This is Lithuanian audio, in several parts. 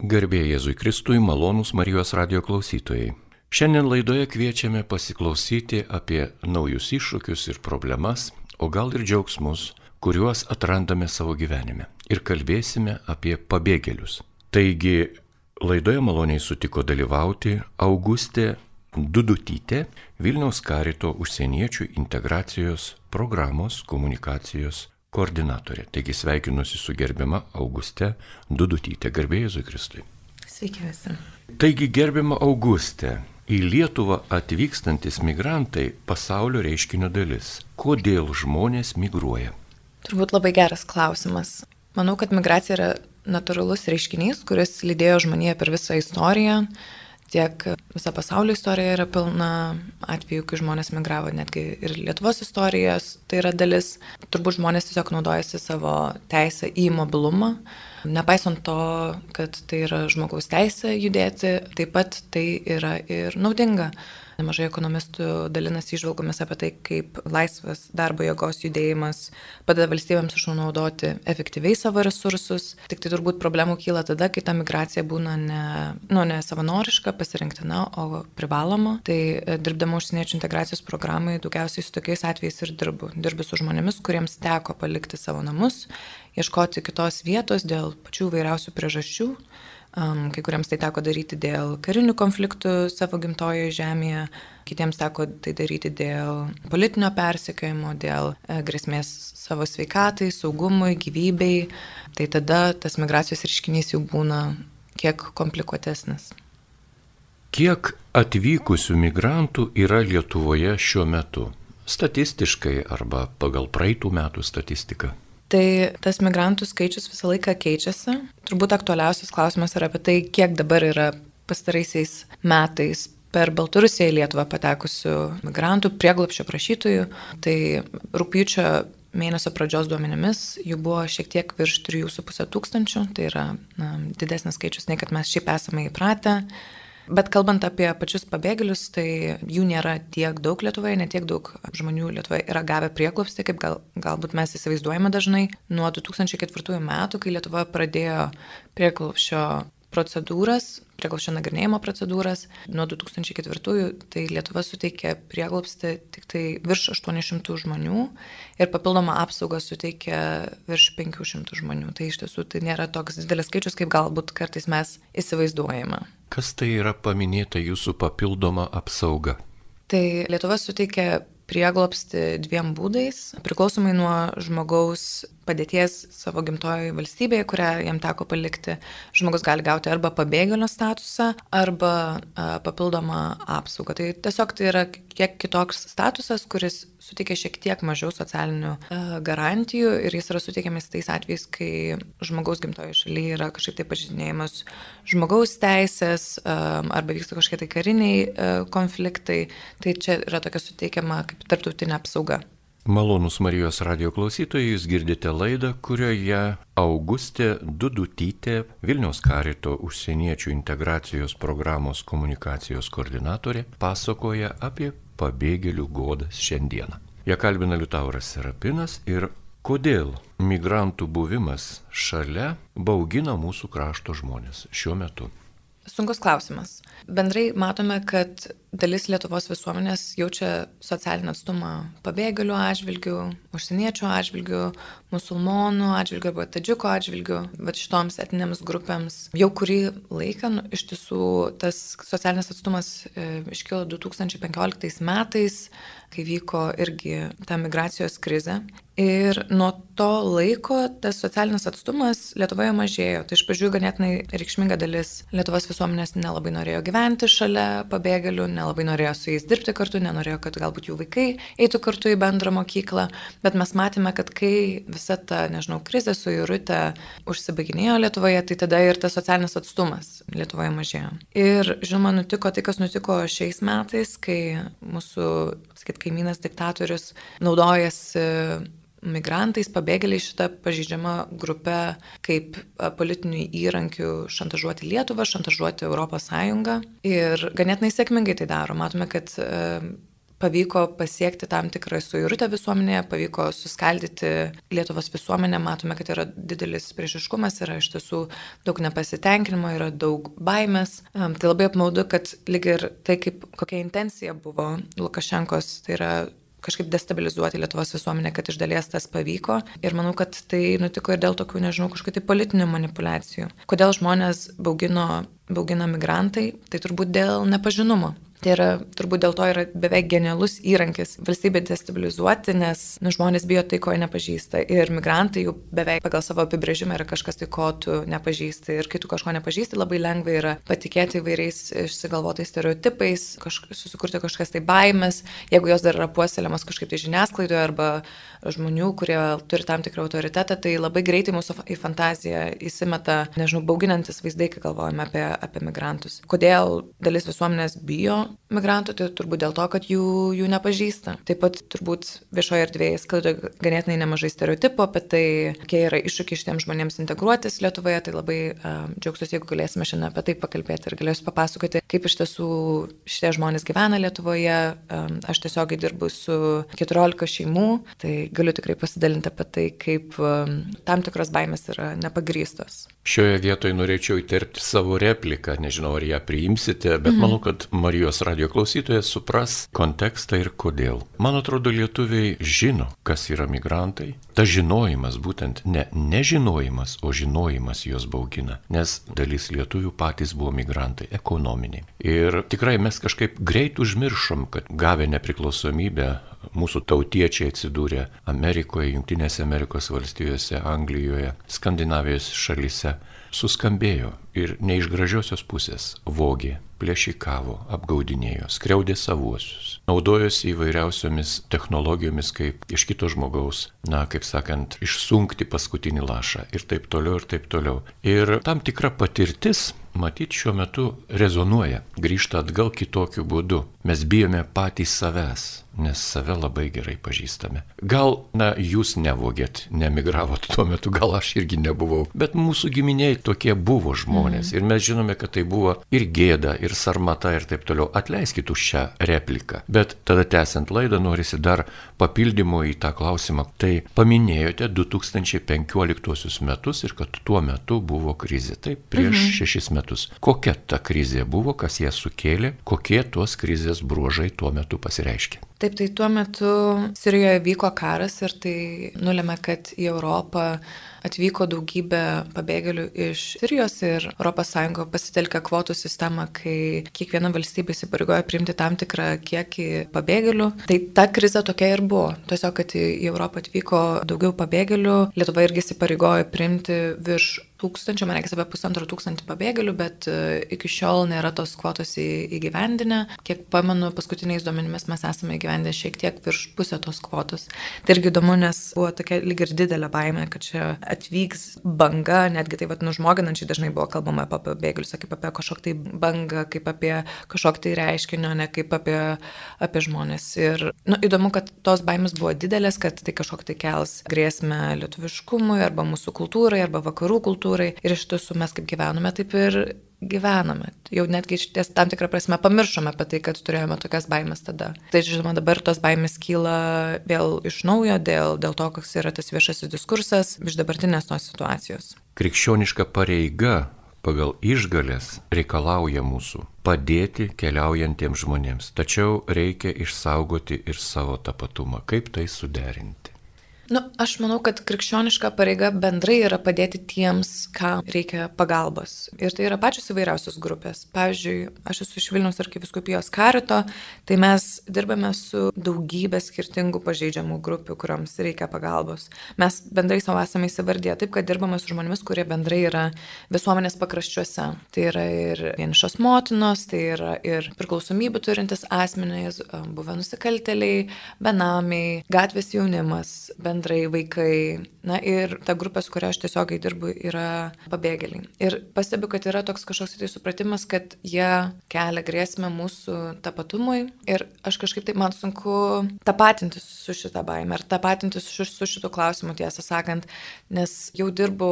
Garbė Jėzui Kristui, malonūs Marijos radio klausytojai. Šiandien laidoje kviečiame pasiklausyti apie naujus iššūkius ir problemas, o gal ir džiaugsmus, kuriuos atrandame savo gyvenime. Ir kalbėsime apie pabėgėlius. Taigi, laidoje maloniai sutiko dalyvauti Augustė Dudutytė, Vilniaus karito užsieniečių integracijos programos komunikacijos koordinatorė. Taigi sveikinuosi su gerbiama Auguste Dudutytė, garbė Jėzui Kristui. Sveiki visi. Taigi gerbiama Auguste, į Lietuvą atvykstantis migrantai pasaulio reiškinio dalis. Kodėl žmonės migruoja? Turbūt labai geras klausimas. Manau, kad migracija yra natūralus reiškinys, kuris lydėjo žmoniją per visą istoriją tiek visa pasaulio istorija yra pilna atvejų, kai žmonės migravo, netgi ir Lietuvos istorijos tai yra dalis. Turbūt žmonės tiesiog naudojasi savo teisę į mobilumą, nepaisant to, kad tai yra žmogaus teisė judėti, taip pat tai yra ir naudinga. Nemažai ekonomistų dalinasi išvalgomis apie tai, kaip laisvas darbo jėgos judėjimas padeda valstybėms išnaudoti efektyviai savo resursus. Tik tai turbūt problemų kyla tada, kai ta migracija būna ne, nu, ne savanoriška, pasirinktina, o privaloma. Tai e, dirbdama užsieniečių integracijos programai daugiausiai su tokiais atvejais ir dirbu. Dirbu su žmonėmis, kuriems teko palikti savo namus, ieškoti kitos vietos dėl pačių vairiausių priežasčių Kai kuriems tai teko daryti dėl karinių konfliktų savo gimtojoje žemėje, kitiems teko tai daryti dėl politinio persekiojimo, dėl e, grėsmės savo sveikatai, saugumui, gyvybei. Tai tada tas migracijos reiškinys jau būna kiek komplikuotesnis. Kiek atvykusių migrantų yra Lietuvoje šiuo metu? Statistiškai arba pagal praeitų metų statistiką? Tai tas migrantų skaičius visą laiką keičiasi. Turbūt aktualiausias klausimas yra apie tai, kiek dabar yra pastaraisiais metais per Baltarusiją į Lietuvą patekusių migrantų, prieglopščio prašytojų. Tai rūpjūčio mėnesio pradžios duomenimis jų buvo šiek tiek virš 3,5 tūkstančių, tai yra na, didesnis skaičius nei kad mes šiaip esame įpratę. Bet kalbant apie pačius pabėgėlius, tai jų nėra tiek daug Lietuvoje, ne tiek daug žmonių Lietuvoje yra gavę prieklopstį, kaip gal, galbūt mes įsivaizduojame dažnai. Nuo 2004 metų, kai Lietuva pradėjo prieklopščio procedūras, prieglobščio nagrinėjimo procedūras. Nuo 2004 tai Lietuva suteikė prieglobstį tik tai virš 800 žmonių ir papildomą apsaugą suteikė virš 500 žmonių. Tai iš tiesų tai nėra toks didelis skaičius, kaip galbūt kartais mes įsivaizduojame. Kas tai yra paminėta jūsų papildoma apsauga? Tai Lietuva suteikė prieglopsti dviem būdais, priklausomai nuo žmogaus padėties savo gimtojoje valstybėje, kurią jam teko palikti. Žmogus gali gauti arba pabėgėlio statusą, arba a, papildomą apsaugą. Tai tiesiog tai yra kiek kitoks statusas, kuris suteikia šiek tiek mažiau socialinių a, garantijų ir jis yra suteikiamas tais atvejais, kai žmogaus gimtojoje šalyje yra kažkaip tai pažydinėjimas žmogaus teisės a, arba vyksta kažkokie tai kariniai konfliktai. Tai čia yra tokia suteikiama kaip tarptautinė apsauga. Malonus Marijos radio klausytojai, jūs girdite laidą, kurioje Augustė Dudutytė, Vilniaus karito užsieniečių integracijos programos komunikacijos koordinatorė, pasakoja apie pabėgėlių godas šiandieną. Ją kalbina Liutauras Serapinas ir kodėl migrantų buvimas šalia baugina mūsų krašto žmonės šiuo metu. Sunkus klausimas. Bendrai matome, kad dalis Lietuvos visuomenės jaučia socialinį atstumą pabėgėlių atžvilgių, užsieniečių atžvilgių, musulmonų atžvilgių arba tadžiuko atžvilgių, bet šitoms etinėms grupėms jau kurį laiką nu, iš tiesų tas socialinis atstumas e, iškilo 2015 metais, kai vyko irgi ta migracijos krizė. Ir nuo to laiko tas socialinis atstumas Lietuvoje mažėjo. Tai iš pradžių ganėtinai reikšminga dalis Lietuvos visuomenės nelabai norėjo gyventi šalia pabėgėlių, nelabai norėjo su jais dirbti kartu, nenorėjo, kad galbūt jų vaikai eitų kartu į bendrą mokyklą. Bet mes matėme, kad kai visa ta, nežinau, krizė su Jurute užsibaiginėjo Lietuvoje, tai tada ir tas socialinis atstumas Lietuvoje mažėjo. Ir žinoma, nutiko tai, kas nutiko šiais metais, kai mūsų, sakyt, kaimynas diktatorius naudojasi migrantais, pabėgėliais šitą pažydžiamą grupę kaip politinių įrankių šantažuoti Lietuvą, šantažuoti Sąjungą. Ir ganėtinai sėkmingai tai daro. Matome, kad pavyko pasiekti tam tikrą suirutę visuomenėje, pavyko suskaldyti Lietuvos visuomenę, matome, kad yra didelis priešiškumas, yra iš tiesų daug nepasitenkinimo, yra daug baimės. Tai labai apmaudu, kad lyg ir tai, kaip, kokia intencija buvo Lukašenkos, tai yra kažkaip destabilizuoti Lietuvos visuomenę, kad iš dalies tas pavyko. Ir manau, kad tai nutiko ir dėl tokių, nežinau, kažkokių tai politinių manipulacijų. Kodėl žmonės baugino, baugina migrantai, tai turbūt dėl nepažinumo. Tai yra, turbūt dėl to yra beveik genialus įrankis valstybė destabilizuoti, nes nu, žmonės bijo tai, ko jie nepažįsta. Ir migrantai jau beveik pagal savo apibrėžimą yra kažkas tai, ko tu nepažįsti. Ir kai tu kažko nepažįsti, labai lengva yra patikėti įvairiais išsigalvotais stereotipais, kaž, susikurti kažkas tai baimės, jeigu jos dar yra puoselėmas kažkaip tai žiniasklaidoje arba žmonių, kurie turi tam tikrą autoritetą, tai labai greitai mūsų į fantaziją įsimeta, nežinau, bauginantis vaizdai, kai galvojame apie, apie migrantus. Kodėl dalis visuomenės bijo migrantų, tai turbūt dėl to, kad jų, jų nepažįsta. Taip pat turbūt viešoje erdvėje sklaido ganėtinai nemažai stereotipų apie tai, kokie yra iššūkiai šitiems žmonėms integruotis Lietuvoje, tai labai um, džiaugsiuosi, jeigu galėsime šiandien apie tai pakalbėti ir galėsiu papasakoti, kaip iš tiesų šitie žmonės gyvena Lietuvoje. Um, aš tiesiogiai dirbu su 14 šeimų, tai galiu tikrai pasidalinti apie tai, kaip um, tam tikros baimės yra nepagrystos. Šioje vietoje norėčiau įterpti savo repliką, nežinau ar ją priimsite, bet mhm. manau, kad Marijos radio klausytojas supras kontekstą ir kodėl. Man atrodo, lietuviai žino, kas yra migrantai. Ta žinojimas, būtent ne nežinojimas, o žinojimas juos baugina, nes dalis lietuvių patys buvo migrantai, ekonominiai. Ir tikrai mes kažkaip greit užmiršom, kad gavę nepriklausomybę mūsų tautiečiai atsidūrė Amerikoje, Junktinėse Amerikos valstijose, Anglijoje, Skandinavijos šalyse, suskambėjo ir ne iš gražiosios pusės vogė, plėšikavo, apgaudinėjo, skriaudė savuosius, naudojosi įvairiausiomis technologijomis, kaip iš kito žmogaus, na, kaip sakant, išsunkti paskutinį lašą ir taip toliau ir taip toliau. Ir tam tikra patirtis matyt, šiuo metu rezonuoja, grįžta atgal kitokiu būdu. Mes bijome patys savęs, nes save labai gerai pažįstame. Gal, na, jūs nevogėt, nemigravot tuo metu, gal aš irgi nebuvau, bet mūsų giminiai tokie buvo žmonės. Mm. Ir mes žinome, kad tai buvo ir gėda, ir sarmata, ir taip toliau. Atleiskit už šią repliką. Bet tada tęsiant laidą, norisi dar papildymo į tą klausimą. Tai paminėjote 2015 metus ir kad tuo metu buvo krizė. Taip, prieš -hmm. šešis metus. Kokia ta krizė buvo, kas ją sukėlė, kokie tos krizės bruožai tuo metu pasireiškė. Taip, tai tuo metu Sirijoje vyko karas ir tai nulėmė, kad į Europą atvyko daugybė pabėgėlių iš Sirijos ir ES pasitelkė kvotų sistemą, kai kiekviena valstybė įsipareigoja priimti tam tikrą kiekį pabėgėlių. Tai ta krize tokia ir buvo. Tiesiog, kad į Europą atvyko daugiau pabėgėlių, Lietuva irgi įsipareigojo priimti virš tūkstančių, man reikia apie pusantro tūkstantį pabėgėlių, bet e, iki šiol nėra tos kvotos įgyvendinę. Kiek pamenu, paskutiniais duomenimis mes esame įgyvendinę šiek tiek virš pusę tos kvotos. Tai irgi įdomu, nes buvo tokia lyg ir didelė baime, kad čia atvyks banga, netgi tai vad nužmoginančiai dažnai buvo kalbama apie pabėgėlius, kaip apie kažkokį tai bangą, kaip apie kažkokį tai reiškinio, ne kaip apie, apie žmonės. Ir nu, įdomu, kad tos baimės buvo didelės, kad tai kažkokį tai kels grėsmę lietuviškumui arba mūsų kultūrai arba vakarų kultūrai ir iš tiesų mes kaip gyvename, taip ir gyvename. Jau netgi ties tam tikrą prasme pamiršome apie tai, kad turėjome tokias baimės tada. Tai žinoma, dabar tos baimės kyla vėl iš naujo dėl, dėl to, koks yra tas viešasis diskursas iš dabartinės tos situacijos. Krikščioniška pareiga pagal išgalės reikalauja mūsų padėti keliaujantiems žmonėms, tačiau reikia išsaugoti ir savo tapatumą. Kaip tai suderinti? Nu, aš manau, kad krikščioniška pareiga bendrai yra padėti tiems, kam reikia pagalbos. Ir tai yra pačios įvairiausios grupės. Pavyzdžiui, aš esu iš Vilnius arkiviskupijos karito, tai mes dirbame su daugybė skirtingų pažeidžiamų grupių, kuriams reikia pagalbos. Mes bendrai savo esame įsivardyję taip, kad dirbame su žmonėmis, kurie bendrai yra visuomenės pakraščiuose. Tai yra ir vienišos motinos, tai yra ir priklausomybių turintis asmenys, buvę nusikalteliai, benamiai, gatvės jaunimas, bendrai bendrai vaikai. Na ir ta grupė, su kuria aš tiesiogiai dirbu, yra pabėgėliai. Ir pastebiu, kad yra toks kažkoks tai supratimas, kad jie kelia grėsmę mūsų tapatumui. Ir aš kažkaip tai man sunku tapatintis su šitą baimę ir tapatintis su, su šitu klausimu, tiesą sakant, nes jau dirbu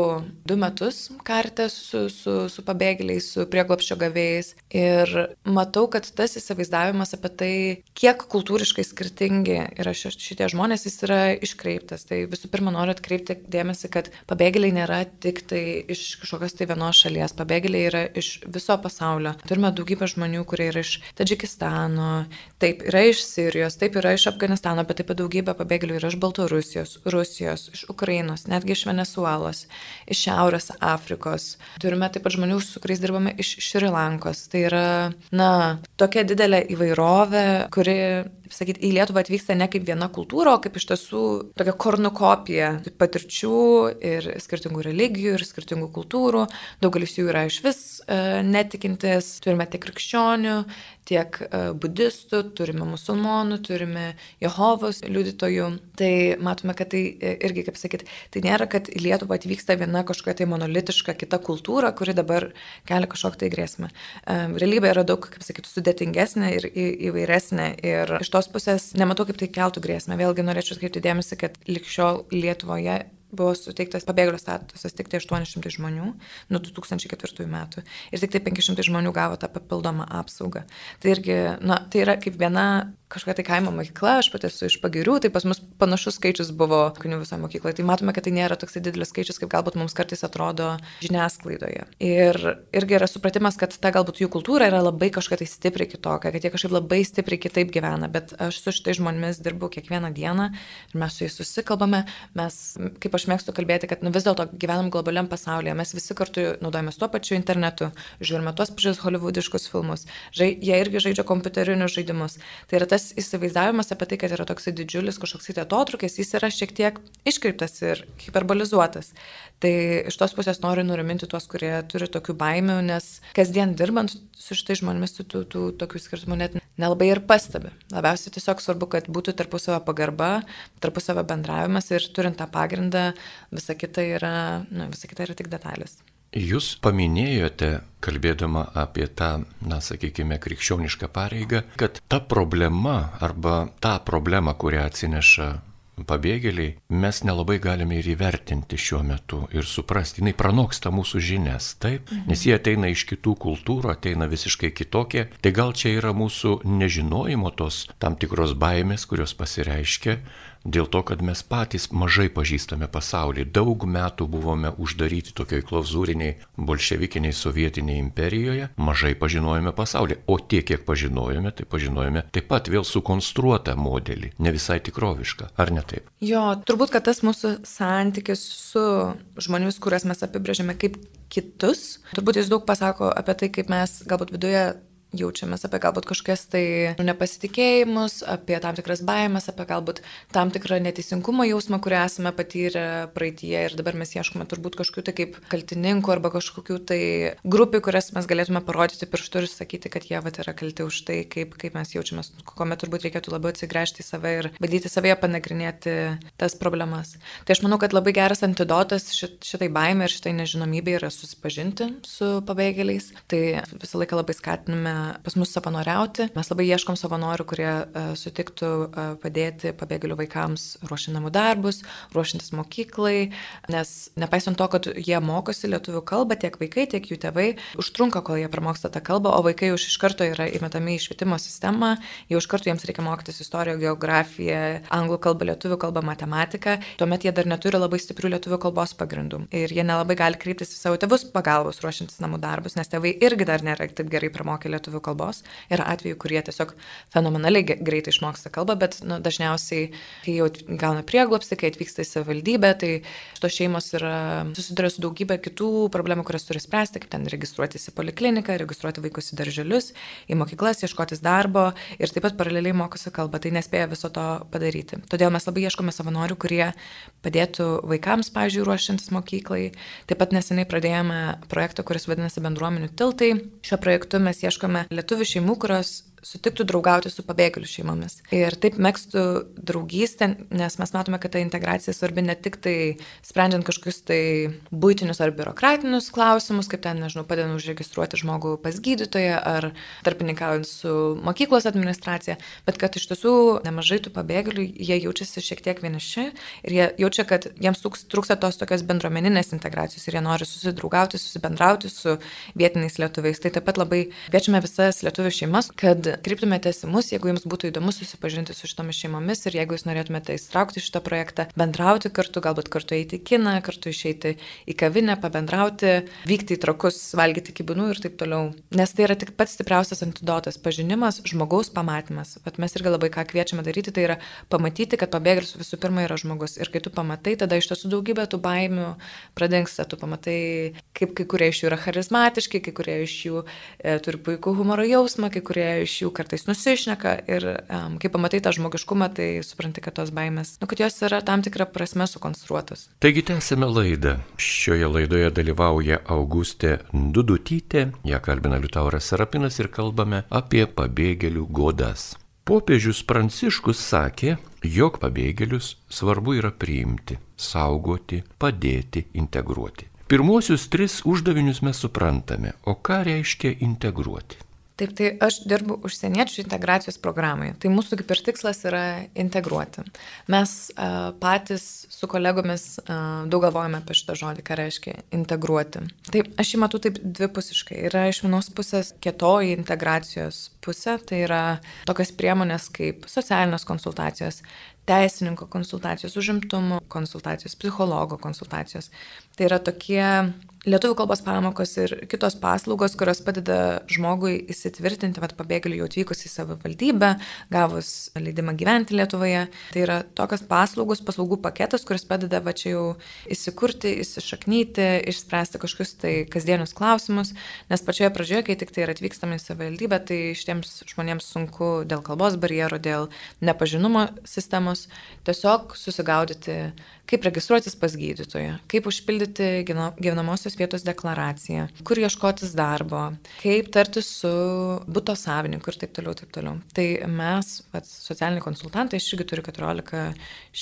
du metus kartę su, su, su pabėgėliais, su prieglopščio gavėjais. Ir matau, kad tas įsivaizdavimas apie tai, kiek kultūriškai skirtingi yra šitie žmonės, jis yra iškreiptas. Tai visų pirma, noriu atkreipti dėmesį, kad pabėgėliai nėra tik tai iš kažkokios tai vienos šalies, pabėgėliai yra iš viso pasaulio. Turime daugybę žmonių, kurie yra iš Tadžikistano, taip, yra iš Sirijos, taip, yra iš Afganistano, bet taip pat daugybė pabėgėlių yra iš Baltarusijos, Rusijos, iš Ukrainos, netgi iš Venezuelos, iš Šiaurės Afrikos. Turime taip pat žmonių, su kuriais dirbame iš Šrilankos. Tai yra, na, tokia didelė įvairovė, kuri sakyti, į Lietuvą atvyksta ne kaip viena kultūra, o kaip iš tiesų tokia kornukopija patirčių ir skirtingų religijų, ir skirtingų kultūrų. Daugelis jų yra iš vis e, netikintis, turime tiek krikščionių, tiek e, budistų, turime musulmonų, turime Jehovos liudytojų. Tai matome, kad tai e, irgi, kaip sakyti, tai nėra, kad į Lietuvą atvyksta viena kažkokia tai monolitiška kita kultūra, kuri dabar kelia kažkokią tai grėsmę. E, realybė yra daug, kaip sakyti, sudėtingesnė ir įvairesnė. Ir iš tos pusės nematau, kaip tai keltų grėsmę. Vėlgi norėčiau atkreipti dėmesį, kad likščiol Lietuvoje buvo suteiktas pabėgėlio statusas tik tai 800 žmonių nuo 2004 metų ir tik tai 500 žmonių gavo tą papildomą apsaugą. Tai irgi, na, tai yra kaip viena kažkokia tai kaimo mokykla, aš pati esu iš pagirių, tai pas mus panašus skaičius buvo kunių visoje mokykloje. Tai matome, kad tai nėra toks didelis skaičius, kaip galbūt mums kartais atrodo žiniasklaidoje. Ir irgi yra supratimas, kad ta galbūt jų kultūra yra labai kažkokia tai stipriai kitokia, kad jie kažkaip labai stipriai kitaip gyvena, bet aš su šitais žmonėmis dirbu kiekvieną dieną ir mes su jais susikalbame, mes, kaip aš mėgstu kalbėti, kad nu, vis dėlto gyvenam globaliam pasaulyje, mes visi kartu naudojamės tuo pačiu internetu, žiūrime tuos pačius holivudiškus filmus, žai, jie irgi žaidžia kompiuterinius žaidimus. Tai yra tas įsivaizdavimas apie tai, kad yra toksai didžiulis kažkoks atotrukis, jis yra šiek tiek iškreiptas ir hiperbolizuotas. Tai iš tos pusės noriu nuraminti tuos, kurie turi tokių baimių, nes kasdien dirbant su šitai žmonėmis, tų, tų, tų tokių skirtumų net nelabai ir pastebi. Labiausiai tiesiog svarbu, kad būtų tarpusavio pagarba, tarpusavio bendravimas ir turint tą pagrindą, visa kita yra, na, visa kita yra tik detalės. Jūs paminėjote, kalbėdama apie tą, na, sakykime, krikščionišką pareigą, kad ta problema arba tą problemą, kurią atsineša pabėgėliai, mes nelabai galime ir įvertinti šiuo metu ir suprasti. Jis pranoksta mūsų žinias, taip, mhm. nes jie ateina iš kitų kultūrų, ateina visiškai kitokie. Tai gal čia yra mūsų nežinojimo tos tam tikros baimės, kurios pasireiškia dėl to, kad mes patys mažai pažįstame pasaulį. Daug metų buvome uždaryti tokioj klauzūriniai bolševikiniai sovietiniai imperijoje, mažai pažinojome pasaulį. O tiek, kiek pažinojome, tai pažinojome taip pat vėl sukonstruotą modelį, ne visai tikrovišką, ar ne taip? Jo, turbūt, kad tas mūsų santykis su žmonėmis, kurias mes apibrėžiame kaip kitus, turbūt jis daug pasako apie tai, kaip mes galbūt viduje jaučiamės, apie galbūt kažkokias tai nepasitikėjimus, apie tam tikras baimės, apie galbūt tam tikrą neteisingumo jausmą, kurį esame patyrę praeitie ir dabar mes ieškome turbūt kažkokių tai kaip kaltininkų arba kažkokių tai grupių, kurias mes galėtume parodyti pirštų ir sakyti, kad jie vat yra kalti už tai, kaip, kaip mes jaučiamės, kuomet turbūt reikėtų labiau atsigręžti į save ir bandyti savėje panagrinėti tas problemas. Tai aš manau, kad labai geras antidotas šit, šitai baimė ir šitai nežinomybė yra susipažinti su pabėgėliais. Tai visą laiką labai skatiname pas mus savanoriauti. Mes labai ieškom savanorių, kurie e, sutiktų e, padėti pabėgėlių vaikams ruošiant namų darbus, ruošiantis mokyklai, nes nepaisant to, kad jie mokosi lietuvių kalbą, tiek vaikai, tiek jų tėvai, užtrunka, kol jie pramoksta tą kalbą, o vaikai už iš karto yra įmetami į švietimo sistemą, jau iš karto jiems reikia mokytis istoriją, geografiją, anglų kalbą, lietuvių kalbą, matematiką, tuomet jie dar neturi labai stiprių lietuvių kalbos pagrindų ir jie nelabai gali kreiptis į savo tėvus pagalbos ruošiantis namų darbus, nes tėvai irgi dar nėra taip gerai pramokę lietuvių lietuvių kalbos. Yra atvejų, kurie tiesiog fenomenaliai greitai išmoksta kalbą, bet nu, dažniausiai, kai jau gauna prieglopsti, kai atvyksta į savivaldybę, tai šitos šeimos yra susiduria su daugybė kitų problemų, kurias turi spręsti, kaip ten registruotis į polikliniką, registruoti vaikus į darželius, į mokyklas, ieškotis darbo ir taip pat paraleliai mokosi kalbą, tai nespėja viso to padaryti. Todėl mes labai ieškome savanorių, kurie padėtų vaikams, pavyzdžiui, ruošiantis mokyklai. Taip pat neseniai pradėjome projektą, kuris vadinasi bendruomenių tiltai. Šiuo projektu mes ieškome lietuvių šeimų, kurios sutiktų draugauti su pabėgėlių šeimomis. Ir taip mėgstų draugystę, nes mes matome, kad ta integracija svarbi ne tik tai sprendžiant kažkokius tai būtinius ar biurokratinius klausimus, kaip ten, nežinau, padedant užregistruoti žmogų pas gydytoją ar tarpininkaujant su mokyklos administracija, bet kad iš tiesų nemažai tų pabėgėlių, jie jaučiasi šiek tiek vieniši ir jie jaučia, kad jiems trūksta tos tokios bendruomeninės integracijos ir jie nori susidraugauti, susibendrauti su vietiniais lietuviais. Tai taip pat labai kviečiame visas lietuvių šeimas, kad kreiptumėtės į mus, jeigu jums būtų įdomu susipažinti su šitomis šeimomis ir jeigu jūs norėtumėte įstraukti šitą projektą, bendrauti kartu, galbūt kartu eiti į kiną, kartu išeiti į kavinę, pabendrauti, vykti į trakus, valgyti kibinų ir taip toliau. Nes tai yra tik pats stipriausias antidotas - pažinimas, žmogaus pamatymas. Bet mes irgi labai ką kviečiame daryti, tai yra pamatyti, kad pabėgėlis visų pirma yra žmogus. Ir kai tu pamatai, tada iš tiesų daugybė tų baimių pradingsta, tu pamatai, kaip kai kurie iš jų yra charizmatiški, kai kurie iš jų e, turi puikų humoro jausmą, kai kurie iš jų jų kartais nusišneka ir um, kai pamatai tą žmogiškumą, tai supranti, kad tos baimės, nu, kad jos yra tam tikrą prasme sukonstruotos. Taigi tęsime laidą. Šioje laidoje dalyvauja Augustė Dudutytė, ją kalbina Liutauras Sarapinas ir kalbame apie pabėgėlių godas. Popiežius Pranciškus sakė, jog pabėgėlius svarbu yra priimti, saugoti, padėti, integruoti. Pirmuosius tris uždavinius mes suprantame, o ką reiškia integruoti? Taip, tai aš dirbu užsieniečių integracijos programai. Tai mūsų kaip ir tikslas yra integruoti. Mes uh, patys su kolegomis uh, daug galvojame apie šitą žodį, ką reiškia integruoti. Taip, aš jį matau taip dvipusiškai. Yra iš vienos pusės kietoji integracijos pusė, tai yra tokios priemonės kaip socialinės konsultacijos, teisininko konsultacijos, užimtumo konsultacijos, psichologo konsultacijos. Tai yra tokie lietuvių kalbos pamokos ir kitos paslaugos, kurios padeda žmogui įsitvirtinti, vad pabėgėlių jau atvykus į savivaldybę, gavus leidimą gyventi Lietuvoje. Tai yra tokios paslaugos, paslaugų paketas, kuris padeda va čia jau įsikurti, įsišaknyti, išspręsti kažkokius tai kasdienius klausimus, nes pačioje pradžioje, kai tik tai yra atvykstama į savivaldybę, tai šitiems žmonėms sunku dėl kalbos barjero, dėl nepažinumo sistemos tiesiog susigaudyti kaip registruotis pas gydytoją, kaip užpildyti gyvenamosios vietos deklaraciją, kur ieškotis darbo, kaip tartis su būto savininku ir taip toliau, taip toliau. Tai mes, pats socialiniai konsultantai, aš irgi turiu 14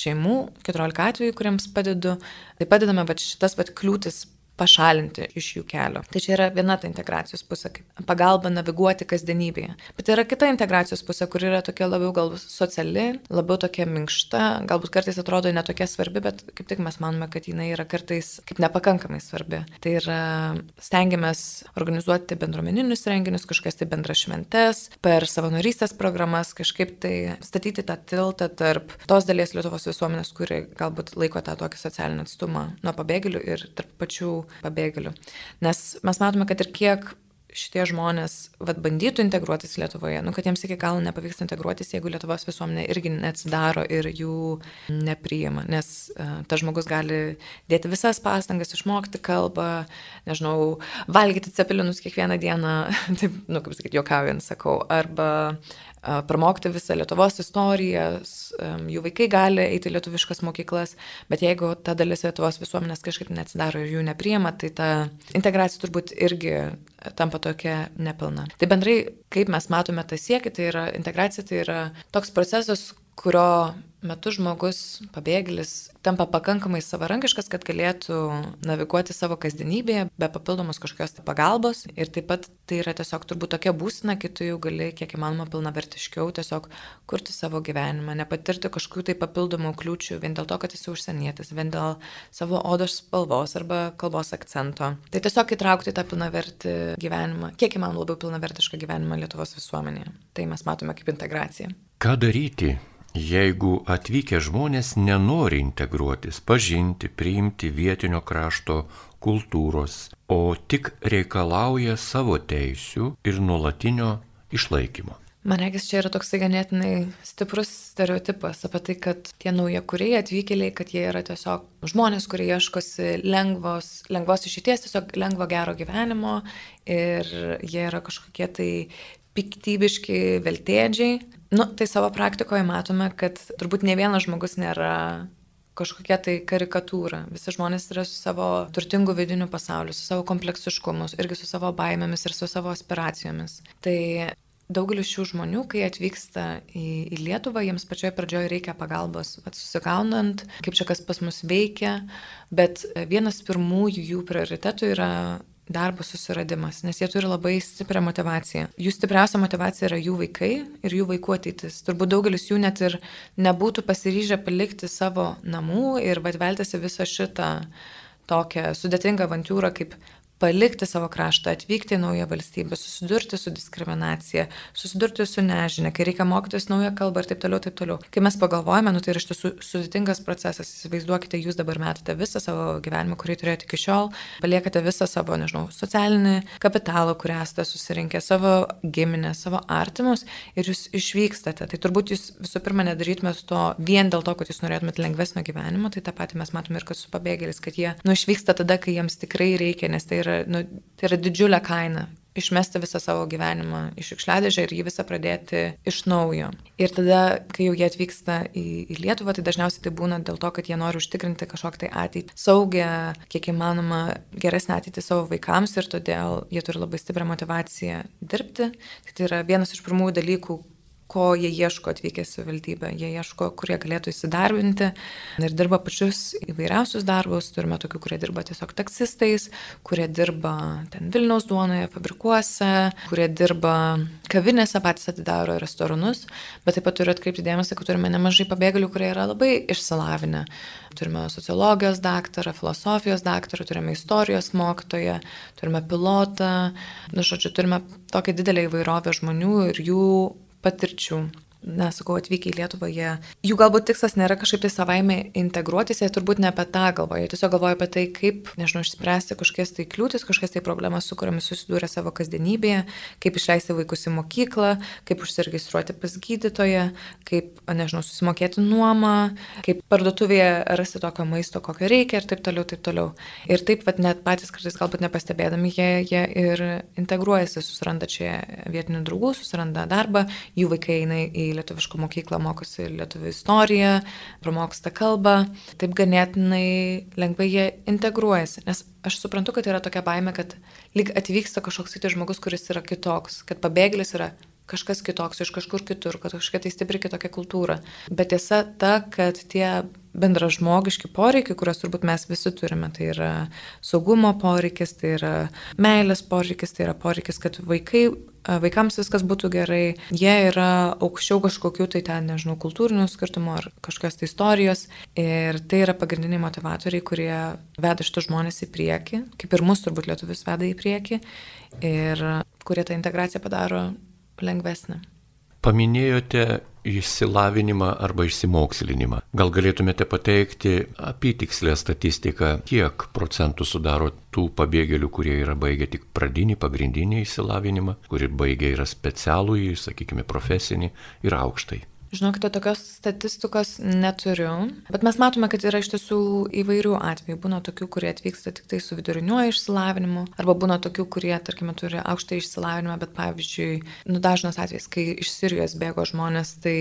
šeimų, 14 atvejų, kuriems padedu, tai padedame va, šitas va, kliūtis pašalinti iš jų kelio. Tai čia yra viena ta integracijos pusė, kaip pagalba naviguoti kasdienybėje. Bet yra kita integracijos pusė, kur yra tokia labiau gal sociali, labiau tokia minkšta, galbūt kartais atrodo netokia svarbi, bet kaip tik mes manome, kad jinai yra kartais kaip nepakankamai svarbi. Tai yra stengiamės organizuoti bendruomeninius renginius, kažkas tai bendras šventes, per savanorystės programas kažkaip tai statyti tą tiltą tarp tos dalies Lietuvos visuomenės, kuri galbūt laiko tą tokį socialinį atstumą nuo pabėgėlių ir tarp pačių pabėgėlių. Nes mes matome, kad ir kiek šitie žmonės vat, bandytų integruotis Lietuvoje, nu, kad jiems iki galo nepavyks integruotis, jeigu Lietuvos visuomenė irgi neatsidaro ir jų nepriima, nes uh, tas žmogus gali dėti visas pastangas, išmokti kalbą, nežinau, valgyti cepelinus kiekvieną dieną, taip, nu, kaip sakyti, jokaujant sakau, arba pramokti visą Lietuvos istoriją, jų vaikai gali eiti lietuviškas mokyklas, bet jeigu ta dalis Lietuvos visuomenės kažkaip neatsidaro ir jų nepriema, tai ta integracija turbūt irgi tampa tokia nepilna. Tai bendrai, kaip mes matome tą siekį, tai yra integracija, tai yra toks procesas, kurio metu žmogus, pabėgėlis, tampa pakankamai savarankiškas, kad galėtų naviguoti savo kasdienybėje be papildomos kažkokios tai pagalbos. Ir taip pat tai yra tiesiog turbūt tokia būsina, kai tu jau gali kiek įmanoma pilnavertiškiau tiesiog kurti savo gyvenimą, nepatirti kažkokių tai papildomų kliūčių vien dėl to, kad esi užsienietis, vien dėl savo odos spalvos arba kalbos akcento. Tai tiesiog įtraukti tą pilnavertį gyvenimą, kiek įmanoma labiau pilnavertišką gyvenimą Lietuvos visuomenėje. Tai mes matome kaip integraciją. Ką daryti, Jeigu atvykę žmonės nenori integruotis, pažinti, priimti vietinio krašto kultūros, o tik reikalauja savo teisių ir nuolatinio išlaikymo. Man regis, čia yra toksai ganėtinai stiprus stereotipas apie tai, kad tie nauja kuriai atvykėliai, kad jie yra tiesiog žmonės, kurie ieškosi lengvos, lengvos išeities, tiesiog lengvo gero gyvenimo ir jie yra kažkokie tai piktybiški veltėdžiai. Nu, tai savo praktikoje matome, kad turbūt ne vienas žmogus nėra kažkokia tai karikatūra. Visi žmonės yra su savo turtingu vidiniu pasauliu, su savo kompleksiškumu, irgi su savo baimėmis ir su savo aspiracijomis. Tai daugelis šių žmonių, kai atvyksta į, į Lietuvą, jiems pačioje pradžioje reikia pagalbos, susigaunant, kaip čia kas pas mus veikia, bet vienas pirmųjų jų prioritetų yra darbo susiradimas, nes jie turi labai stiprią motivaciją. Jų stipriausia motivacija yra jų vaikai ir jų vaikų ateitis. Turbūt daugelis jų net ir nebūtų pasiryžę palikti savo namų ir atveltis į visą šitą tokią sudėtingą avantūrą kaip palikti savo kraštą, atvykti į naują valstybę, susidurti su diskriminacija, susidurti su nežinia, kai reikia mokytis naują kalbą ir taip toliau, taip toliau. Kai mes pagalvojame, nu tai yra iš tiesų sudėtingas procesas, įsivaizduokite, jūs dabar metate visą savo gyvenimą, kurį turėjote iki šiol, paliekate visą savo, nežinau, socialinį kapitalą, kurį esate susirinkę, savo giminę, savo artimus ir jūs išvykstate. Tai turbūt jūs visų pirma nedarytumėte to vien dėl to, kad jūs norėtumėte lengvesnio gyvenimo, tai tą patį mes matome ir kad su pabėgėliais, kad jie nu išvyksta tada, kai jiems tikrai reikia, nes tai yra, nu, tai yra didžiulė kaina išmesti visą savo gyvenimą iš šiukšliadėžę ir jį visą pradėti iš naujo. Ir tada, kai jau jie atvyksta į, į Lietuvą, tai dažniausiai tai būna dėl to, kad jie nori užtikrinti kažkokią tai ateitį, saugę, kiek įmanoma geresnę ateitį savo vaikams ir todėl jie turi labai stiprią motivaciją dirbti. Tai yra vienas iš pirmųjų dalykų, ko jie ieško atvykęs į valdybę. Jie ieško, kurie galėtų įsidarbinti ir dirba pačius įvairiausius darbus. Turime tokių, kurie dirba tiesiog taksistais, kurie dirba ten Vilniaus duonoje, fabrikuose, kurie dirba kavinėse, patys atidaro restoranus, bet taip pat turiu atkreipti dėmesį, kad turime nemažai pabėgėlių, kurie yra labai išsilavinę. Turime sociologijos daktarą, filosofijos daktarą, turime istorijos mokytoją, turime pilotą, nu, žodžiu, turime tokią didelę įvairovę žmonių ir jų Патерчу. Patirčių. Nesakau, atvykę į Lietuvą, jie, jų galbūt tikslas nėra kažkaip tai savaime integruotis, jie turbūt ne apie tą galvoja, jie tiesiog galvoja apie tai, kaip, nežinau, išspręsti kažkokias tai kliūtis, kažkokias tai problemas, su kuriamis susidūrė savo kasdienybėje, kaip išleisti vaikus į mokyklą, kaip užsiregistruoti pas gydytoją, kaip, nežinau, susimokėti nuomą, kaip parduotuvėje rasti tokio maisto, kokio reikia ir taip toliau, taip toliau. Ir taip, vad net patys kartais galbūt nepastebėdami, jie, jie ir integruojasi, susiranda čia vietinių draugų, susiranda darbą, jų vaikai eina į lietuvišką mokyklą, mokosi lietuvių istoriją, pramoksta kalbą, taip ganėtinai lengvai jie integruojasi. Nes aš suprantu, kad yra tokia baime, kad lyg atvyksta kažkoks kitas žmogus, kuris yra kitoks, kad pabėgėlis yra kažkas kitoks iš kažkur kitur, kad kažkokia tai stipri kitokia kultūra. Bet tiesa ta, kad tie bendražmogiški poreikiai, kuriuos turbūt mes visi turime, tai yra saugumo poreikis, tai yra meilės poreikis, tai yra poreikis, kad vaikai vaikams viskas būtų gerai, jie yra aukščiau kažkokių tai ten, nežinau, kultūrinių skirtumų ar kažkokios tai istorijos. Ir tai yra pagrindiniai motivatoriai, kurie veda šitus žmonės į priekį, kaip ir mus turbūt lietuvis veda į priekį, ir kurie tą integraciją padaro lengvesnė. Paminėjote išsilavinimą arba išsimokslinimą. Gal galėtumėte pateikti apytikslę statistiką, kiek procentų sudaro tų pabėgėlių, kurie yra baigę tik pradinį, pagrindinį išsilavinimą, kurie baigę yra specialų, sakykime, profesinį ir aukštai. Žinokite, tokios statistikos neturiu, bet mes matome, kad yra iš tiesų įvairių atvejų. Būna tokių, kurie atvyksta tik tai su viduriniuoju išsilavinimu, arba būna tokių, kurie, tarkime, turi aukštą išsilavinimą, bet pavyzdžiui, nu, dažnas atvejis, kai iš Sirijos bėgo žmonės, tai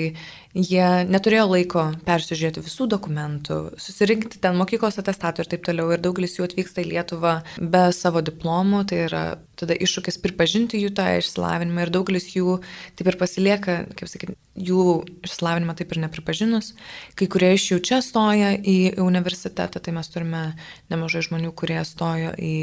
jie neturėjo laiko persižiūrėti visų dokumentų, susirinkti ten mokyklos atestatų ir taip toliau. Ir daugelis jų atvyksta į Lietuvą be savo diplomų, tai yra tada iššūkis pripažinti jų tą išsilavinimą ir daugelis jų taip ir pasilieka, kaip sakyti, jų išsilavinimą taip ir nepripažinus. Kai kurie iš jų čia stoja į universitetą, tai mes turime nemažai žmonių, kurie stojo į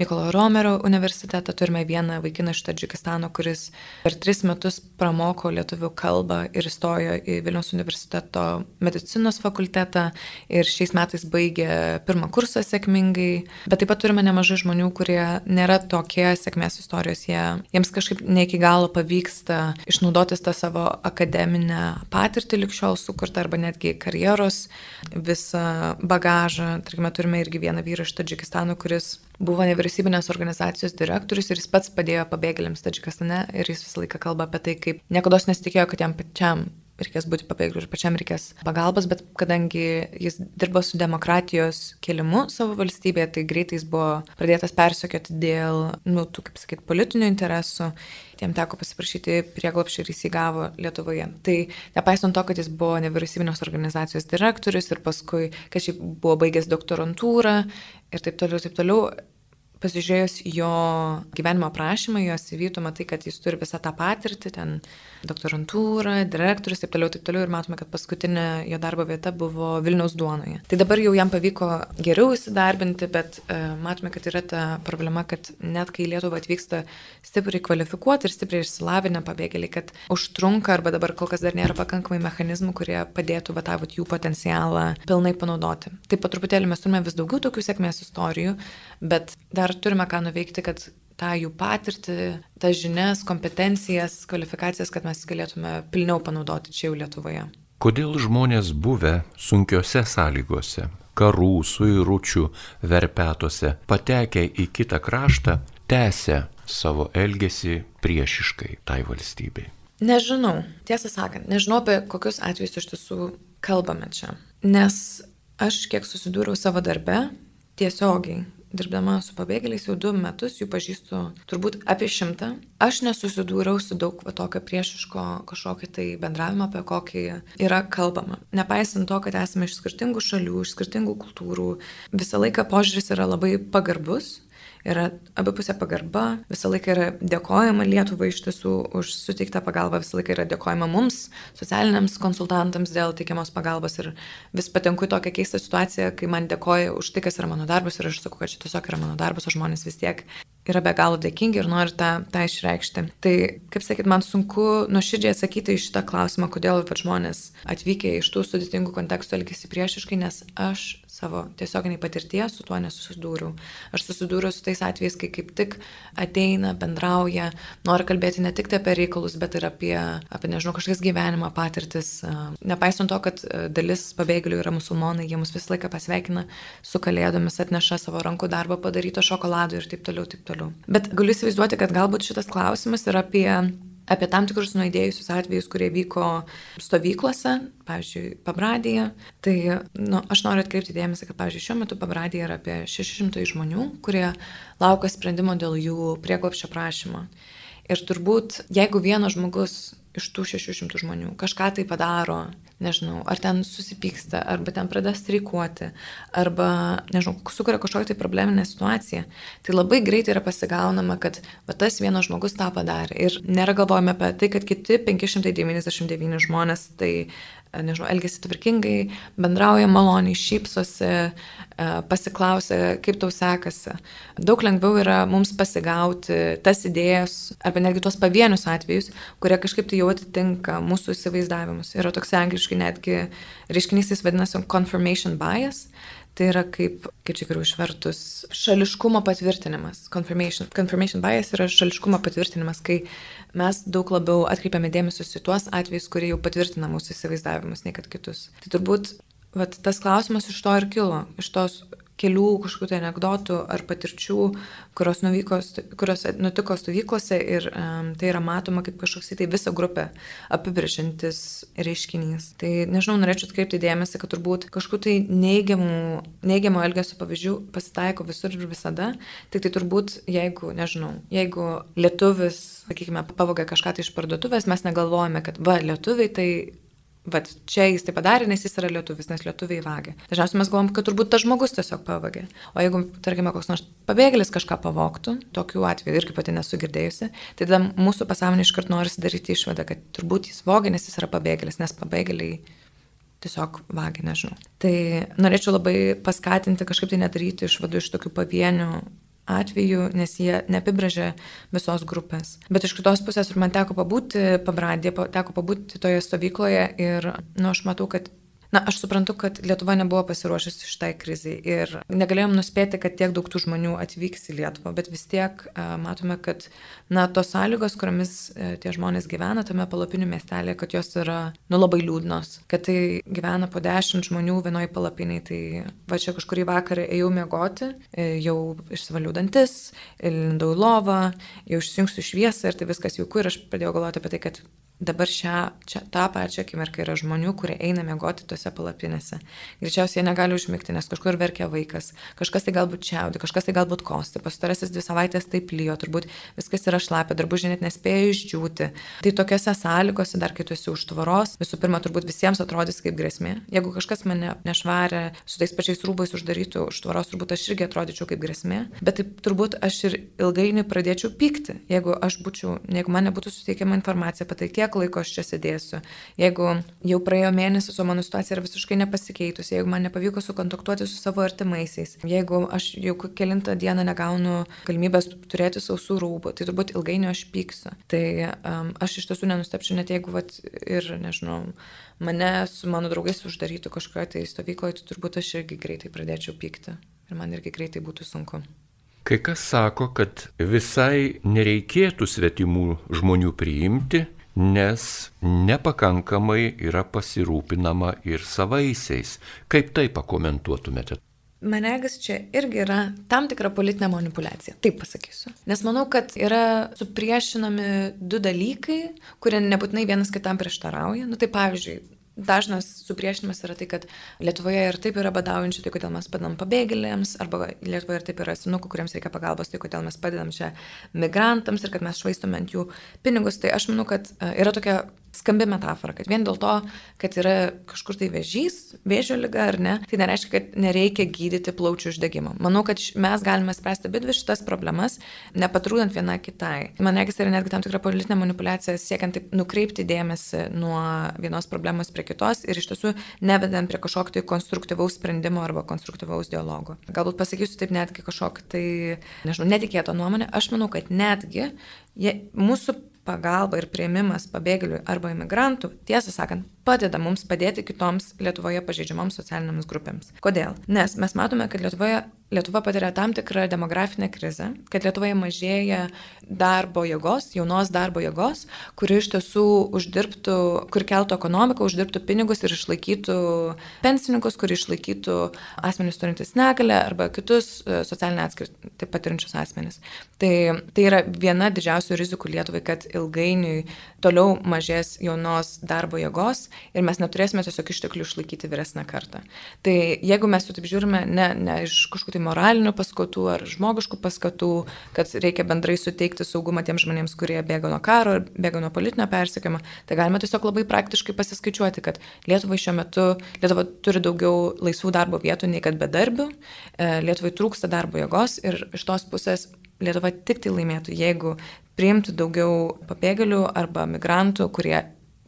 Mykolo Romerio universitetą. Turime vieną vaikiną iš Tadžikistano, kuris per tris metus pramoko lietuvių kalbą ir įstojo į Vilniaus universiteto medicinos fakultetą ir šiais metais baigė pirmą kursą sėkmingai. Bet taip pat turime nemažai žmonių, kurie nėra tokie tokie sėkmės istorijos, jie, jiems kažkaip ne iki galo pavyksta išnaudotis tą savo akademinę patirtį likščiol sukurtą arba netgi karjeros visą bagažą. Tarkime, turime irgi vieną vyrą iš Tadžikistano, kuris buvo nevyriausybinės organizacijos direktorius ir jis pats padėjo pabėgėliams Tadžikistane ir jis visą laiką kalba apie tai, kaip niekada nesitikėjo, kad jam pačiam reikės būti pabėgėliu ir pačiam reikės pagalbos, bet kadangi jis dirbo su demokratijos kelimu savo valstybėje, tai greitai jis buvo pradėtas persekioti dėl, nu, tų, kaip sakyt, politinių interesų. Tiem teko pasiprašyti prieglopšį ir jis įgavo Lietuvoje. Tai nepaisant to, kad jis buvo nevyriausybinės organizacijos direktorius ir paskui, kad šiaip buvo baigęs doktorantūrą ir taip toliau, taip toliau, pasižiūrėjus jo gyvenimo aprašymą, jos įvytų, matai, kad jis turi visą tą patirtį, ten doktorantūrą, direktorius, taip toliau, taip toliau, ir matome, kad paskutinė jo darbo vieta buvo Vilniaus duonoje. Tai dabar jau jam pavyko geriau įsidarbinti, bet uh, matome, kad yra ta problema, kad net kai Lietuva atvyksta stipriai kvalifikuoti ir stipriai išsilavinę pabėgėliai, kad užtrunka arba dabar kol kas dar nėra pakankamai mechanizmų, kurie padėtų vatavot jų potencialą pilnai panaudoti. Taip pat truputėlį mes turime vis daugiau tokių sėkmės istorijų, bet dar turime ką nuveikti, kad tą jų patirtį, tas žinias, kompetencijas, kvalifikacijas, kad mes galėtume pilniau panaudoti čia jau Lietuvoje. Kodėl žmonės buvę sunkiose sąlygose, karų, suiručių, verpetuose, patekę į kitą kraštą, tęsia savo elgesį priešiškai tai valstybei? Nežinau, tiesą sakant, nežinau apie kokius atvejus iš tiesų kalbame čia. Nes aš kiek susidūriau savo darbe, tiesiogiai dirbdama su pabėgėliais jau du metus, jų pažįstu turbūt apie šimtą. Aš nesusidūriau su daug va, tokio priešiško kažkokio tai bendravimo, apie kokį yra kalbama. Nepaisant to, kad esame iš skirtingų šalių, iš skirtingų kultūrų, visą laiką požiūris yra labai pagarbus yra abipusė pagarba, visą laiką yra dėkojama Lietuvai iš tiesų už suteiktą pagalbą, visą laiką yra dėkojama mums, socialiniams konsultantams dėl teikiamos pagalbos ir vis patenku į tokią keistą situaciją, kai man dėkoja už tai, kas yra mano darbas ir aš sakau, kad čia tiesiog yra mano darbas, o žmonės vis tiek yra be galo dėkingi ir nori tą, tą išreikšti. Tai, kaip sakyt, man sunku nuoširdžiai atsakyti į šitą klausimą, kodėl žmonės atvykę iš tų sudėtingų kontekstų elgesi priešiškai, nes aš savo tiesioginiai patirties su tuo nesusidūriau. Aš susidūriau su tais atvejais, kai kaip tik ateina, bendrauja, nori kalbėti ne tik apie reikalus, bet ir apie, apie nežinau, kažkokias gyvenimo patirtis. Nepaisant to, kad dalis pabėgėlių yra musulmonai, jie mus visą laiką pasveikina su kalėdomis, atneša savo rankų darbą padaryto šokolado ir taip toliau, taip toliau. Bet galiu įsivaizduoti, kad galbūt šitas klausimas yra apie apie tam tikrus nuėdėjusius atvejus, kurie vyko stovyklose, pavyzdžiui, Pabradėje. Tai nu, aš noriu atkreipti dėmesį, kad, pavyzdžiui, šiuo metu Pabradėje yra apie 600 žmonių, kurie laukia sprendimo dėl jų prieglopščio prašymo. Ir turbūt, jeigu vienas žmogus iš tų 600 žmonių kažką tai padaro, nežinau, ar ten susipyksta, arba ten pradeda streikuoti, arba, nežinau, sukuria kažkokią tai probleminę situaciją, tai labai greitai yra pasigaunama, kad va, tas vienas žmogus tą padarė. Ir nėra galvojama apie tai, kad kiti 599 žmonės tai nežinau, elgesi tvarkingai, bendrauja maloniai, šypsosi, pasiklausia, kaip tau sekasi. Daug lengviau yra mums pasigauti tas idėjas, arba netgi tuos pavienius atvejus, kurie kažkaip tai jau atitinka mūsų įsivaizdavimus. Yra toks angliškai netgi reiškinys, jis vadinasi confirmation bias. Tai yra kaip, kaip čia geriau išvertus, šališkumo patvirtinimas. Confirmation. Confirmation bias yra šališkumo patvirtinimas, kai mes daug labiau atkreipiame dėmesį į tuos atvejus, kurie jau patvirtina mūsų įsivaizdavimus, nei kad kitus. Tai turbūt vat, tas klausimas iš to ir kilo, iš tos kelių kažkokių tai anegdotų ar patirčių, kurios, nuvyko, kurios nutiko stovyklose ir um, tai yra matoma kaip kažkoks tai visą grupę apibrėžintis reiškinys. Tai nežinau, norėčiau atkreipti dėmesį, kad turbūt kažkokių tai neigiamų, neigiamų elgesio pavyzdžių pasitaiko visur ir visada, tik tai turbūt jeigu, nežinau, jeigu lietuvis, sakykime, pavogia kažką tai iš parduotuvės, mes negalvojame, kad va, lietuviai tai Vat čia jis tai padarė, nes jis yra lietuvis, nes lietuviai vagia. Dažniausiai mes galvom, kad turbūt tas žmogus tiesiog pavagė. O jeigu, tarkime, koks nors pabėgėlis kažką pavoktų, tokiu atveju irgi pati nesu girdėjusi, tai tada mūsų pasąmonė iškart nori daryti išvadą, kad turbūt jis vogia, nes jis yra pabėgėlis, nes pabėgėliai tiesiog vagia, nežinau. Tai norėčiau labai paskatinti kažkaip tai nedaryti išvadų iš tokių pavienių atveju, nes jie neapibrėžia visos grupės. Bet iš kitos pusės ir man teko pabūti pabradėje, teko pabūti toje stovykloje ir, nu, aš matau, kad Na, aš suprantu, kad Lietuva nebuvo pasiruošusi šitai krizai ir negalėjom nuspėti, kad tiek daug tų žmonių atvyks į Lietuvą, bet vis tiek uh, matome, kad, na, tos sąlygos, kuriamis uh, tie žmonės gyvena tame palapinių miestelėje, kad jos yra, nu, labai liūdnos, kad tai gyvena po dešimt žmonių vienoje palapiniai, tai va čia kažkurį vakarą ėjau miegoti, e, jau išsivaliu dantis, lindau lovą, jau išsijungsiu šviesą ir tai viskas jauku ir aš pradėjau galvoti apie tai, kad dabar šią, čia, tą pačią akimirką yra žmonių, kurie eina miegoti tose palapinėse. Greičiausiai jie negali užmigti, nes kažkur verkia vaikas, kažkas tai galbūt čiaudi, kažkas tai galbūt kosti, pastarasis dvi savaitės taip lyjo, turbūt viskas yra šlapia, darbužiai net nespėjo išdžiūti. Tai tokiose sąlygose, dar kai tu esi už tvaros, visų pirma, turbūt visiems atrodys kaip grėsmė. Jeigu kažkas mane nešvarė su tais pačiais rūbais uždarytų už tvaros, turbūt aš irgi atrodyčiau kaip grėsmė, bet taip turbūt aš ir ilgainiui pradėčiau pykti, jeigu aš būčiau, jeigu man nebūtų suteikiama informacija apie tai, kiek laiko aš čia sėdėsiu, jeigu jau praėjo mėnesis, o mano situacija yra visiškai nepasikeitusi, jeigu man nepavyko sukontaktuoti su savo artimaisiais, jeigu aš jau kilintą dieną negaunu galimybės turėti sausų rūbų, tai turbūt ilgainiui aš pyksiu. Tai um, aš iš tiesų nenustepčiau net jeigu vat, ir, nežinau, mane su mano draugais uždarytų kažkoje tai stovykloje, tai turbūt aš irgi greitai pradėčiau pykti ir man irgi greitai būtų sunku. Kai kas sako, kad visai nereikėtų svetimų žmonių priimti, nes nepakankamai yra pasirūpinama ir savaisiais. Kaip tai pakomentuotumėte? Manegas čia irgi yra tam tikra politinė manipulacija, taip pasakysiu. Nes manau, kad yra supriešinami du dalykai, kurie nebūtinai vienas kitam prieštarauja. Nu, tai pavyzdžiui, dažnas supriešinimas yra tai, kad Lietuvoje ir taip yra badaujančių, tai kodėl mes padedam pabėgėliams, arba Lietuvoje ir taip yra senukų, kuriems reikia pagalbos, tai kodėl mes padedam čia migrantams ir kad mes švaistome ant jų pinigus. Tai aš manau, kad e, yra tokia skambi metafora, kad vien dėl to, kad yra kažkur tai vėžys, vėžio lyga ar ne, tai nereiškia, kad nereikia gydyti plaučių uždegimo. Manau, kad mes galime spręsti abi dvi šitas problemas, nepatrūdant viena kitai. Man reikia, yra netgi tam tikra politinė manipulacija, siekiant taip nukreipti dėmesį nuo vienos problemos prie kitos ir iš tiesų nevedant prie kažkokio tai konstruktyvaus sprendimo arba konstruktyvaus dialogo. Galbūt pasakysiu taip netgi kažkokį tai, nežinau, netikėtą nuomonę. Aš manau, kad netgi jie, mūsų pagalba ir prieimimas pabėgėlių arba imigrantų, tiesą sakant, padeda mums padėti kitoms Lietuvoje pažeidžiamoms socialinėms grupėms. Kodėl? Nes mes matome, kad Lietuvoje, Lietuva patiria tam tikrą demografinę krizę, kad Lietuvoje mažėja darbo jėgos, jaunos darbo jėgos, kuri iš tiesų uždirbtų, kur keltų ekonomiką, uždirbtų pinigus ir išlaikytų pensininkus, kuri išlaikytų asmenys turintys negalę arba kitus e, socialinę atskirtį patirinčius asmenys. Tai, tai yra viena didžiausių rizikų Lietuvai, kad ilgainiui toliau mažės jaunos darbo jėgos ir mes neturėsime tiesiog išteklių išlaikyti vyresnę kartą. Tai jeigu mes jau taip žiūrime ne, ne iš kažkokių tai moralinių paskatų ar žmogiškų paskatų, kad reikia bendrai suteikti saugumą tiems žmonėms, kurie bėga nuo karo ar bėga nuo politinio persikėjimo, tai galime tiesiog labai praktiškai pasiskaičiuoti, kad Lietuvai šiuo metu, Lietuva turi daugiau laisvų darbo vietų nei kad bedarbių, e, Lietuvai trūksta darbo jėgos ir iš tos pusės Lietuva tik tai laimėtų, jeigu priimtų daugiau pabėgėlių arba migrantų, kurie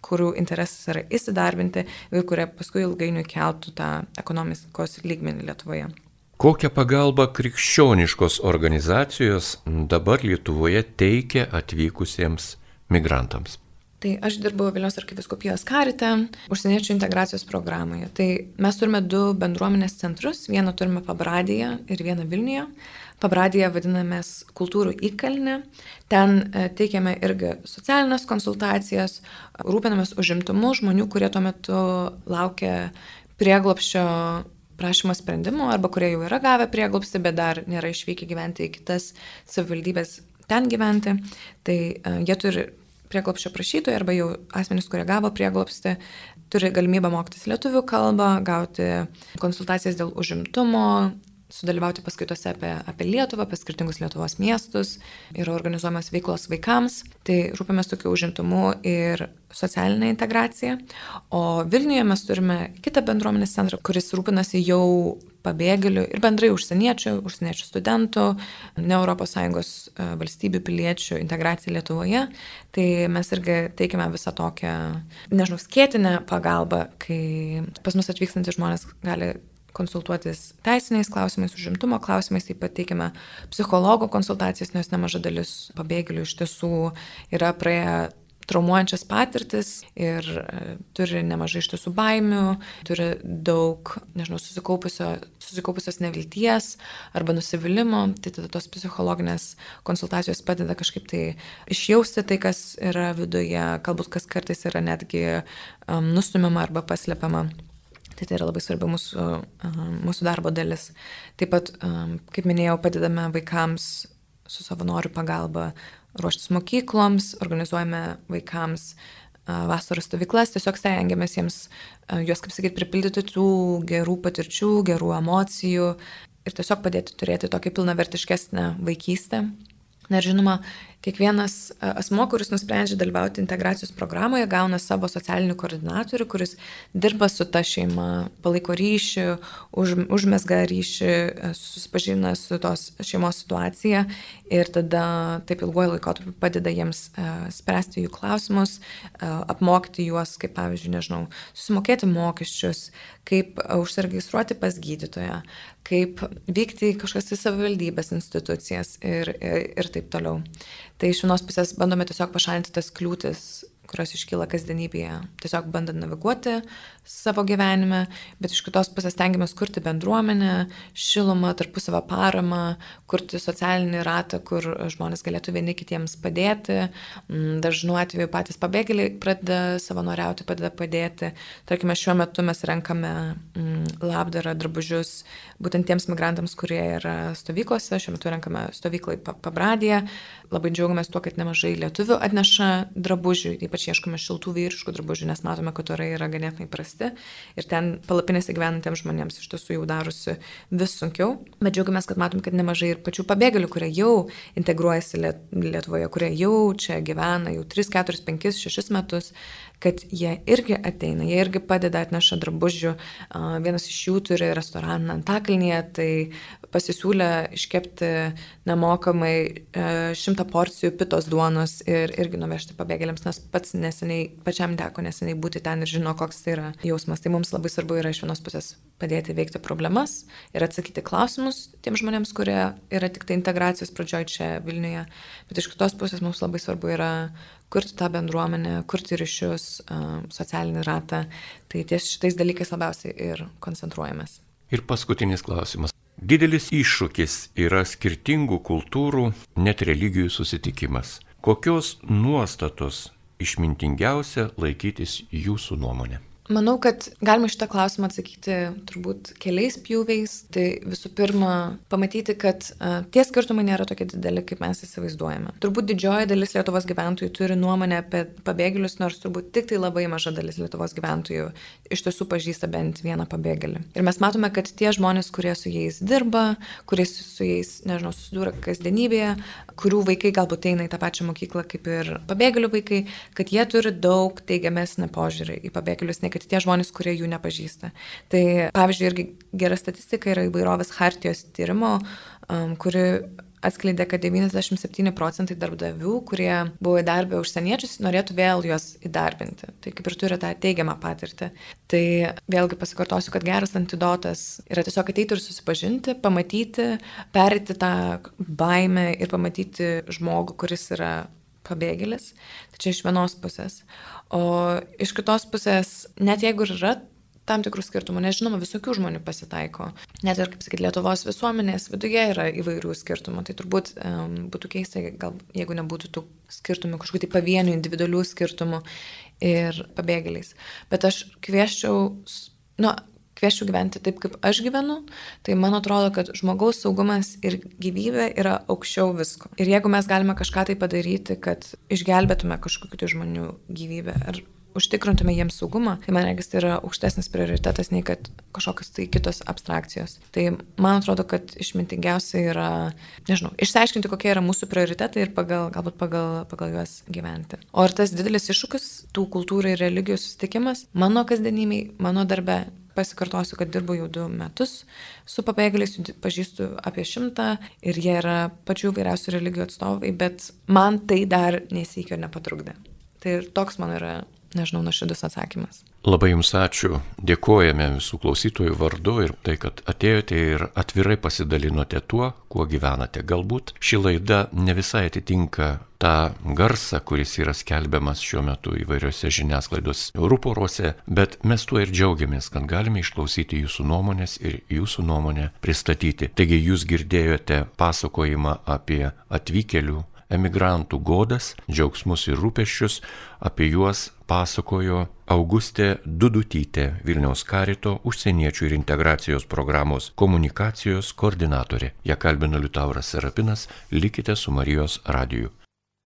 kurių interesas yra įsidarbinti ir kurie paskui ilgainiui keltų tą ekonomikos lygmenį Lietuvoje. Kokią pagalbą krikščioniškos organizacijos dabar Lietuvoje teikia atvykusiems migrantams? Tai aš dirbu Vilnius arkiviskupijos karite, užsieniečių integracijos programoje. Tai mes turime du bendruomenės centrus, vieną turime Pabradėje ir vieną Vilniuje. Pabradėje vadinamės kultūrų įkalnė. Ten e, teikiame irgi socialinės konsultacijas, rūpinamės užimtumu žmonių, kurie tuo metu laukia prieglopščio prašymo sprendimo arba kurie jau yra gavę prieglopstį, bet dar nėra išvykę gyventi į kitas savivaldybės ten gyventi. Tai uh, jie turi prieglopščio prašytojai arba jau asmenys, kurie gavo prieglopstį, turi galimybę mokytis lietuvių kalbą, gauti konsultacijas dėl užimtumo, sudalyvauti paskaitose apie, apie Lietuvą, apie skirtingus Lietuvos miestus, yra organizuojamas veiklos vaikams, tai rūpėmės tokiu užimtumu ir socialinė integracija. O Vilniuje mes turime kitą bendruomenės centrą, kuris rūpinasi jau pabėgėlių ir bendrai užsieniečių, užsieniečių studentų, ne ES e, valstybių piliečių integracija Lietuvoje. Tai mes irgi teikime visą tokią, nežinau, skėtinę pagalbą, kai pas mus atvykstantys žmonės gali konsultuotis teisiniais klausimais, užimtumo klausimais, taip pat teikiame psichologo konsultacijas, nes nemaža dalis pabėgėlių iš tiesų yra praėję traumuojančias patirtis ir e, turi nemažai iš tiesų baimių, turi daug, nežinau, susikaupusios nevilties arba nusivylimų, tai tada tos psichologinės konsultacijos padeda kažkaip tai išjausti tai, kas yra viduje, galbūt kas kartais yra netgi um, nustumiama arba paslepiama. Tai tai yra labai svarbi mūsų, mūsų darbo dalis. Taip pat, kaip minėjau, padedame vaikams su savanorių pagalba ruoštis mokykloms, organizuojame vaikams vasaros stovyklas, tiesiog stengiamės jiems juos, kaip sakyti, pripildyti tų gerų patirčių, gerų emocijų ir tiesiog padėti turėti tokią pilnavertiškesnę vaikystę. Na ir žinoma, Kiekvienas e, asmo, kuris nusprendžia dalyvauti integracijos programoje, gauna savo socialinį koordinatorių, kuris dirba su ta šeima, palaiko ryšį, už, užmesga ryšį, e, susipažina su tos šeimos situacija ir tada taip ilguoju laikotarpiu padeda jiems uh, spręsti jų klausimus, apmokyti juos, kaip pavyzdžiui, nežinau, susimokėti mokesčius, kaip užsiregistruoti pas gydytoją, kaip vykti į kažkokias į savivaldybės institucijas ir, ir, ir taip toliau. Tai iš vienos pusės bandome tiesiog pašalinti tas kliūtis, kurios iškyla kasdienybėje, tiesiog bandant naviguoti savo gyvenime, bet iš kitos pusės tengiamės kurti bendruomenę, šilumą, tarpusavą paramą, kurti socialinį ratą, kur žmonės galėtų vieni kitiems padėti. Mm, dažnu atveju patys pabėgėliai pradeda savanoriauti, padeda padėti. Tarkime, šiuo metu mes renkame mm, labdarą drabužius būtent tiems migrantams, kurie yra stovyklose. Šiuo metu renkame stovyklai pabradėje. Labai džiaugiamės tuo, kad nemažai lietuvių atneša drabužių, ypač ieškome šiltų vyriškų drabužių, nes matome, kad orai yra ganėtinai prasti rasti. Ir ten palapinėse gyvenantiems žmonėms iš tiesų jau darosi vis sunkiau. Bet džiaugiamės, kad matom, kad nemažai ir pačių pabėgėlių, kurie jau integruojasi Lietuvoje, kurie jau čia gyvena jau 3, 4, 5, 6 metus, kad jie irgi ateina, jie irgi padeda atneša drabužių. Vienas iš jų turi restoraną Antakalnyje, tai pasisiūlė iškepti nemokamai e, šimtą porcijų pitos duonos ir irgi nuvežti pabėgėliams, nes pats neseniai, pačiam teko neseniai būti ten ir žino, koks tai yra jausmas. Tai mums labai svarbu yra iš vienos pusės padėti veikti problemas ir atsakyti klausimus tiem žmonėms, kurie yra tik tai integracijos pradžioj čia Vilniuje, bet iš kitos pusės mums labai svarbu yra kurti tą bendruomenę, kurti ryšius, socialinį ratą. Tai ties šitais dalykais labiausiai ir koncentruojamės. Ir paskutinis klausimas. Didelis iššūkis yra skirtingų kultūrų, net religijų susitikimas. Kokios nuostatos išmintingiausia laikytis jūsų nuomonė? Manau, kad galima šitą klausimą atsakyti turbūt keliais pjūviais. Tai visų pirma, pamatyti, kad uh, tie skirtumai nėra tokie dideli, kaip mes įsivaizduojame. Turbūt didžioji dalis Lietuvos gyventojų turi nuomonę apie pabėgėlius, nors turbūt tik tai labai maža dalis Lietuvos gyventojų iš tiesų pažįsta bent vieną pabėgėlį. Ir mes matome, kad tie žmonės, kurie su jais dirba, kurie su jais, nežinau, susidūrė kasdienybėje, kurių vaikai galbūt eina į tą pačią mokyklą kaip ir pabėgėlių vaikai, kad jie turi daug teigiamesnį požiūrį į pabėgėlius, ne kad tie žmonės, kurie jų nepažįsta. Tai pavyzdžiui, irgi gera statistika yra įvairovės hartijos tyrimo, um, kuri atskleidė, kad 97 procentai darbdavių, kurie buvo įdarbę užsieniečius, norėtų vėl juos įdarbinti. Tai kaip ir turi tą teigiamą patirtį. Tai vėlgi pasikartosiu, kad geras antidotas yra tiesiog ateiti ir susipažinti, pamatyti, perėti tą baimę ir pamatyti žmogų, kuris yra pabėgėlis. Tai čia iš vienos pusės. O iš kitos pusės, net jeigu ir yra tam tikrų skirtumų, nes žinoma, visokių žmonių pasitaiko. Net ir, kaip sakyti, Lietuvos visuomenės viduje yra įvairių skirtumų. Tai turbūt um, būtų keista, gal jeigu nebūtų tų skirtumų, kažkokių tai pavienių, individualių skirtumų ir pabėgėliais. Bet aš kvieščiau, nu, kvieščiau gyventi taip, kaip aš gyvenu, tai man atrodo, kad žmogaus saugumas ir gyvybė yra aukščiau visko. Ir jeigu mes galime kažką tai padaryti, kad išgelbėtume kažkokių žmonių gyvybę ar užtikrintume jiems saugumą, tai man regis tai yra aukštesnis prioritetas nei kad kažkokios tai kitos abstrakcijos. Tai man atrodo, kad išmintingiausia yra, nežinau, išsiaiškinti, kokie yra mūsų prioritetai ir pagal, galbūt pagal, pagal juos gyventi. O ir tas didelis iššūkis, tų kultūrų ir religijų susitikimas, mano kasdienimiai, mano darbe pasikartosiu, kad dirbu jau du metus su pabėgėliais, pažįstu apie šimtą ir jie yra pačių vairiausių religijų atstovai, bet man tai dar nesikio nepatrukdė. Tai ir toks man yra nežinau, nuoširdus atsakymas. Labai Jums ačiū, dėkojame visų klausytojų vardu ir tai, kad atėjote ir atvirai pasidalinote tuo, kuo gyvenate. Galbūt ši laida ne visai atitinka tą garsą, kuris yra skelbiamas šiuo metu įvairiose žiniasklaidos rūporuose, bet mes tuo ir džiaugiamės, kad galime išklausyti Jūsų nuomonės ir Jūsų nuomonę pristatyti. Taigi Jūs girdėjote pasakojimą apie atvykėlių emigrantų godas, džiaugsmus ir rūpeščius, apie juos pasakojo Augustė Dudutytė, Vilniaus karito užsieniečių ir integracijos programos komunikacijos koordinatorė. Ja kalbino Liutauras Serapinas, likite su Marijos radiju.